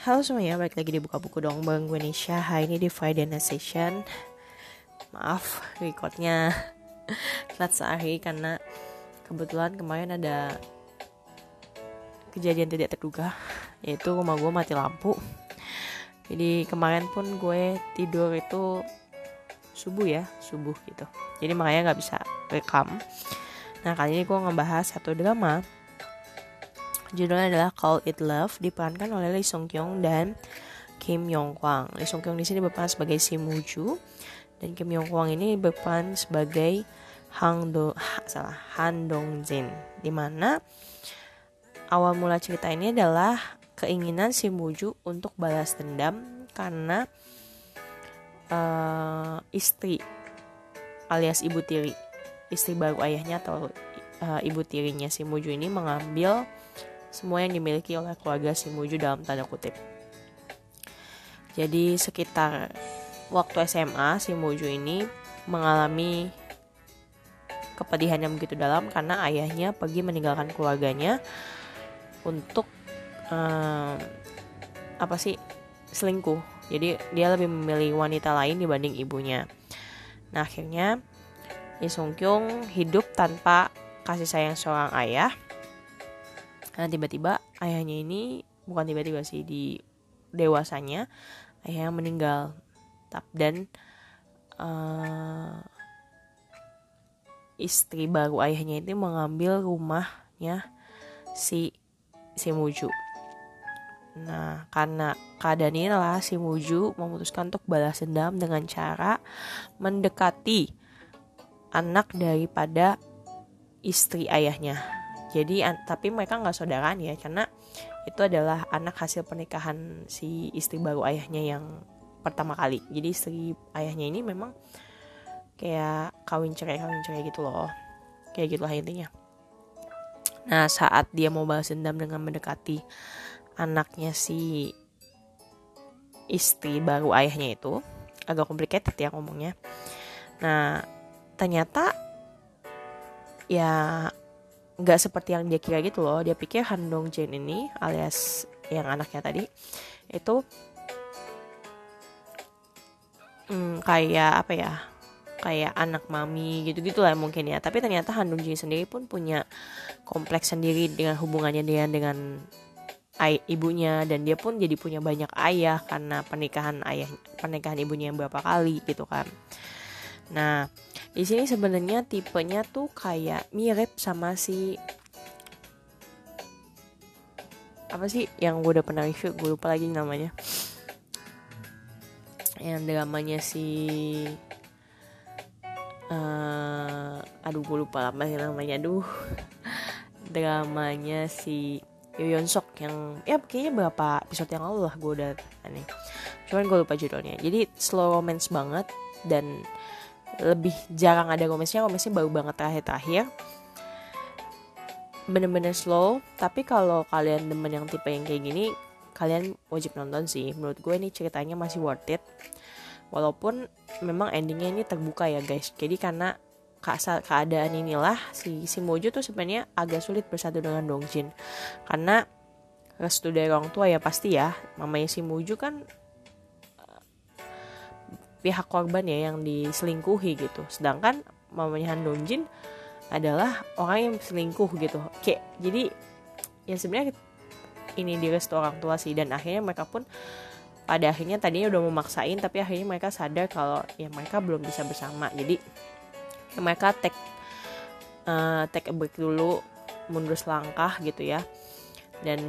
Halo semuanya, balik lagi di Buka Buku dong Bang gue Nisha. Hari ini di Friday Night Session. Maaf, recordnya telat sehari karena kebetulan kemarin ada kejadian tidak terduga Yaitu rumah gue mati lampu. Jadi kemarin pun gue tidur itu subuh ya, subuh gitu. Jadi makanya gak bisa rekam. Nah kali ini gue ngebahas satu drama Judulnya adalah Call It Love diperankan oleh Lee Sung Kyung dan Kim Yong Kwang. Lee Sung Kyung di sini berperan sebagai Si Muju dan Kim Yong Kwang ini berperan sebagai Hang Do ha, salah Han Dong Jin. Di mana awal mula cerita ini adalah keinginan Si Muju untuk balas dendam karena uh, istri alias ibu tiri istri baru ayahnya atau uh, ibu tirinya si Muju ini mengambil semua yang dimiliki oleh keluarga si Muju dalam tanda kutip. Jadi sekitar waktu SMA si Muju ini mengalami kepedihan yang begitu dalam karena ayahnya pergi meninggalkan keluarganya untuk um, apa sih selingkuh. Jadi dia lebih memilih wanita lain dibanding ibunya. Nah akhirnya Lee Sung Kyung hidup tanpa kasih sayang seorang ayah Nah tiba-tiba ayahnya ini bukan tiba-tiba sih di dewasanya ayahnya meninggal. Dan uh, istri baru ayahnya itu mengambil rumahnya si si Muju. Nah, karena keadaan inilah si Muju memutuskan untuk balas dendam dengan cara mendekati anak daripada istri ayahnya jadi tapi mereka nggak saudaraan ya karena itu adalah anak hasil pernikahan si istri baru ayahnya yang pertama kali. Jadi istri ayahnya ini memang kayak kawin cerai kawin cerai gitu loh. Kayak gitulah intinya. Nah saat dia mau balas dendam dengan mendekati anaknya si istri baru ayahnya itu agak complicated ya ngomongnya. Nah ternyata ya nggak seperti yang dia kira gitu loh. Dia pikir Han Dong Jin ini alias yang anaknya tadi itu hmm, kayak apa ya kayak anak mami gitu gitu lah mungkin ya. Tapi ternyata Han Dong Jin sendiri pun punya kompleks sendiri dengan hubungannya dia dengan ibunya. Dan dia pun jadi punya banyak ayah karena pernikahan ayah pernikahan ibunya yang berapa kali gitu kan. Nah di sini sebenarnya tipenya tuh kayak mirip sama si apa sih yang gue udah pernah review? Gue lupa lagi namanya. Yang dramanya si uh, aduh gue lupa apa sih namanya. Aduh dramanya si Yoyon Sok yang ya kayaknya berapa episode yang lalu lah gue udah aneh cuman gue lupa judulnya. Jadi slow romance banget dan lebih jarang ada komesnya komesnya baru banget terakhir-terakhir bener-bener slow tapi kalau kalian demen yang tipe yang kayak gini kalian wajib nonton sih. Menurut gue ini ceritanya masih worth it. Walaupun memang endingnya ini terbuka ya guys. Jadi karena keadaan inilah si si Mojo tuh sebenarnya agak sulit bersatu dengan Dongjin. Karena restu dari orang tua ya pasti ya. Mamanya si Mojo kan pihak korban ya yang diselingkuhi gitu. Sedangkan mamanya Han Dongjin adalah orang yang selingkuh gitu. Kayak jadi ya sebenarnya ini direstu orang tua sih. Dan akhirnya mereka pun pada akhirnya tadinya udah memaksain tapi akhirnya mereka sadar kalau ya mereka belum bisa bersama. Jadi mereka take uh, take a break dulu mundur selangkah gitu ya. Dan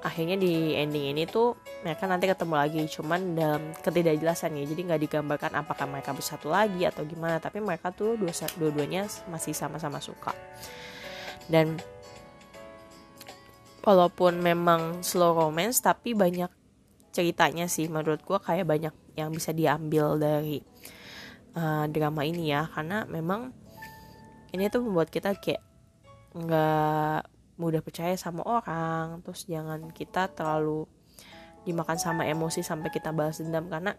akhirnya di ending ini tuh mereka nanti ketemu lagi cuman dalam ketidakjelasan ya jadi nggak digambarkan apakah mereka bersatu lagi atau gimana tapi mereka tuh dua dua-duanya masih sama-sama suka. Dan walaupun memang slow romance tapi banyak ceritanya sih menurut gue kayak banyak yang bisa diambil dari uh, drama ini ya. Karena memang ini tuh membuat kita kayak nggak mudah percaya sama orang terus jangan kita terlalu dimakan sama emosi sampai kita balas dendam karena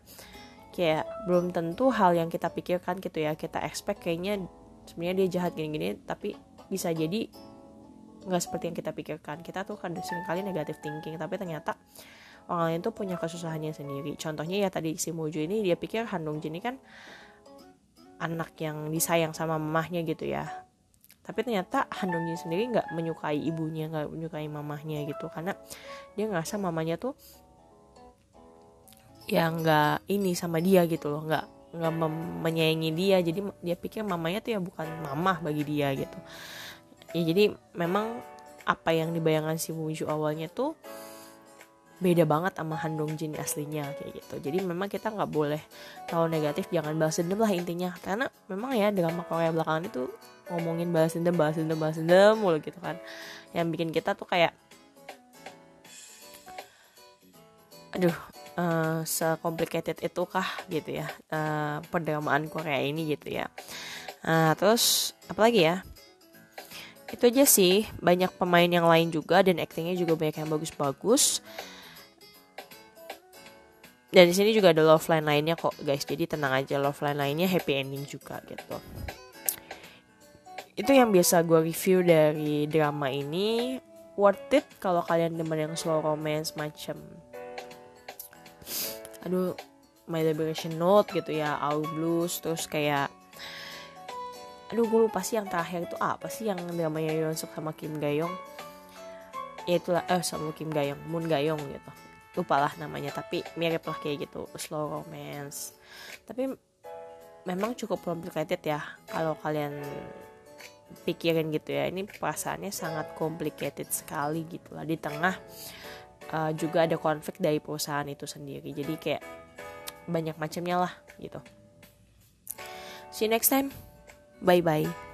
kayak belum tentu hal yang kita pikirkan gitu ya kita expect kayaknya sebenarnya dia jahat gini-gini tapi bisa jadi nggak seperti yang kita pikirkan. Kita tuh kan sering kali negatif thinking tapi ternyata orang lain tuh punya kesusahannya sendiri. Contohnya ya tadi si Mojo ini dia pikir Han Dongjin ini kan anak yang disayang sama mamahnya gitu ya tapi ternyata Han Dongjin sendiri nggak menyukai ibunya nggak menyukai mamahnya gitu. Karena dia ngerasa mamanya tuh yang nggak ini sama dia gitu loh nggak nggak menyayangi dia. Jadi dia pikir mamanya tuh ya bukan mamah bagi dia gitu. Ya jadi memang apa yang dibayangkan si Muju awalnya tuh beda banget sama Han Jin aslinya kayak gitu. Jadi memang kita nggak boleh kalau negatif jangan balas dendam lah intinya. Karena memang ya drama Korea belakangan itu ngomongin balas dendam balas dendam balas dendam mulu gitu kan. Yang bikin kita tuh kayak aduh uh, secomplicated itu kah gitu ya uh, Korea ini gitu ya. Nah terus apalagi ya? Itu aja sih banyak pemain yang lain juga dan aktingnya juga banyak yang bagus-bagus dan di sini juga ada love line lainnya kok guys. Jadi tenang aja love line lainnya happy ending juga gitu. Itu yang biasa gue review dari drama ini. Worth it kalau kalian demen yang slow romance macam aduh My Liberation Note gitu ya All Blues terus kayak aduh gue lupa sih yang terakhir itu apa sih yang namanya Yeonsuk sama Kim Gayong? Ya itulah eh sama Kim Gayong Moon Gayong gitu lupa lah namanya tapi mirip lah kayak gitu slow romance. Tapi memang cukup complicated ya kalau kalian pikirin gitu ya. Ini perasaannya sangat complicated sekali gitu lah. Di tengah uh, juga ada konflik dari perusahaan itu sendiri. Jadi kayak banyak macamnya lah gitu. See you next time. Bye bye